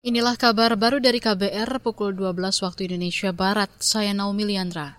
Inilah kabar baru dari KBR pukul 12 waktu Indonesia Barat. Saya Naomi Liandra.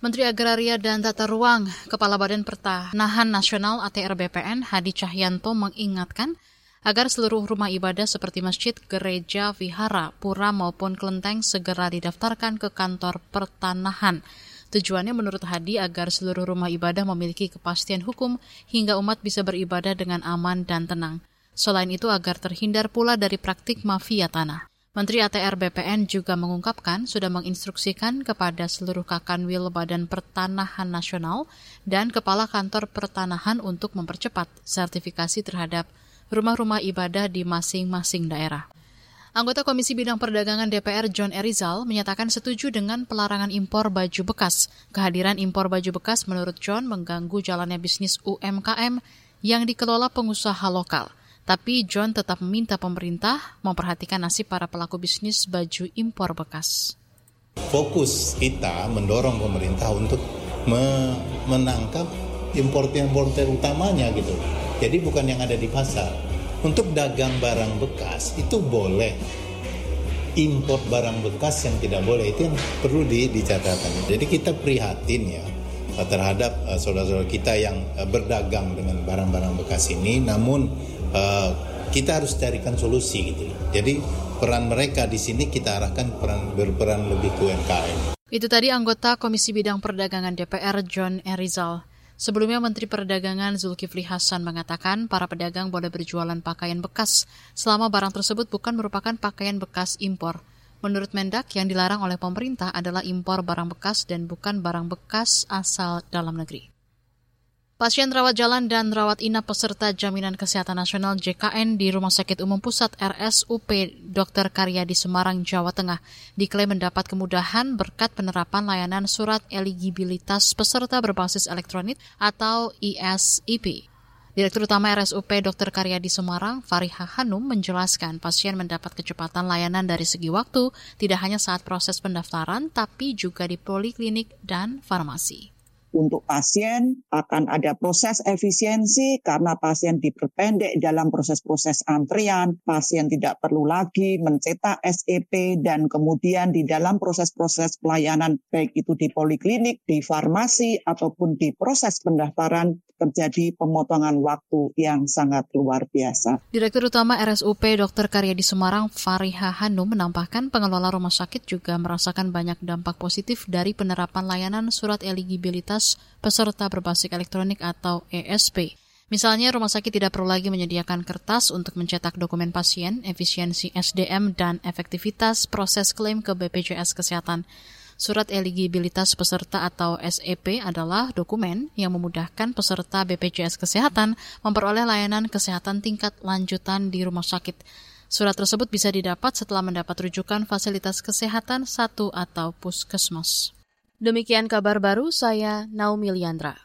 Menteri Agraria dan Tata Ruang, Kepala Badan Pertanahan Nasional ATR BPN, Hadi Cahyanto mengingatkan agar seluruh rumah ibadah seperti masjid, gereja, vihara, pura maupun kelenteng segera didaftarkan ke kantor pertanahan. Tujuannya menurut Hadi agar seluruh rumah ibadah memiliki kepastian hukum hingga umat bisa beribadah dengan aman dan tenang. Selain itu agar terhindar pula dari praktik mafia tanah. Menteri ATR BPN juga mengungkapkan sudah menginstruksikan kepada seluruh Kakanwil Badan Pertanahan Nasional dan Kepala Kantor Pertanahan untuk mempercepat sertifikasi terhadap rumah-rumah ibadah di masing-masing daerah. Anggota Komisi Bidang Perdagangan DPR John Erizal menyatakan setuju dengan pelarangan impor baju bekas. Kehadiran impor baju bekas menurut John mengganggu jalannya bisnis UMKM yang dikelola pengusaha lokal. Tapi John tetap meminta pemerintah memperhatikan nasib para pelaku bisnis baju impor bekas. Fokus kita mendorong pemerintah untuk menangkap importer-importer utamanya gitu. Jadi bukan yang ada di pasar. Untuk dagang barang bekas itu boleh. Import barang bekas yang tidak boleh itu yang perlu di, dicatatkan. Jadi kita prihatin ya terhadap uh, saudara-saudara kita yang uh, berdagang dengan barang-barang bekas ini. Namun uh, kita harus carikan solusi gitu. Jadi peran mereka di sini kita arahkan peran berperan lebih ke UMKM. Itu tadi anggota Komisi Bidang Perdagangan DPR John Erizal. Sebelumnya Menteri Perdagangan Zulkifli Hasan mengatakan para pedagang boleh berjualan pakaian bekas selama barang tersebut bukan merupakan pakaian bekas impor. Menurut Mendak, yang dilarang oleh pemerintah adalah impor barang bekas dan bukan barang bekas asal dalam negeri. Pasien rawat jalan dan rawat inap peserta Jaminan Kesehatan Nasional JKN di Rumah Sakit Umum Pusat RSUP Dr. Karya di Semarang, Jawa Tengah diklaim mendapat kemudahan berkat penerapan layanan surat eligibilitas peserta berbasis elektronik atau ESEP. Direktur Utama RSUP Dr. Karya di Semarang, Fariha Hanum, menjelaskan pasien mendapat kecepatan layanan dari segi waktu, tidak hanya saat proses pendaftaran, tapi juga di poliklinik dan farmasi untuk pasien akan ada proses efisiensi karena pasien diperpendek dalam proses-proses antrian, pasien tidak perlu lagi mencetak SEP dan kemudian di dalam proses-proses pelayanan baik itu di poliklinik, di farmasi ataupun di proses pendaftaran terjadi pemotongan waktu yang sangat luar biasa. Direktur Utama RSUP Dr. Karyadi Semarang Fariha Hanum menambahkan pengelola rumah sakit juga merasakan banyak dampak positif dari penerapan layanan surat eligibilitas peserta berbasis elektronik atau ESP. Misalnya, rumah sakit tidak perlu lagi menyediakan kertas untuk mencetak dokumen pasien, efisiensi SDM, dan efektivitas proses klaim ke BPJS Kesehatan. Surat eligibilitas peserta atau SEP adalah dokumen yang memudahkan peserta BPJS Kesehatan memperoleh layanan kesehatan tingkat lanjutan di rumah sakit. Surat tersebut bisa didapat setelah mendapat rujukan fasilitas kesehatan satu atau puskesmas. Demikian kabar baru saya Naomi Liandra.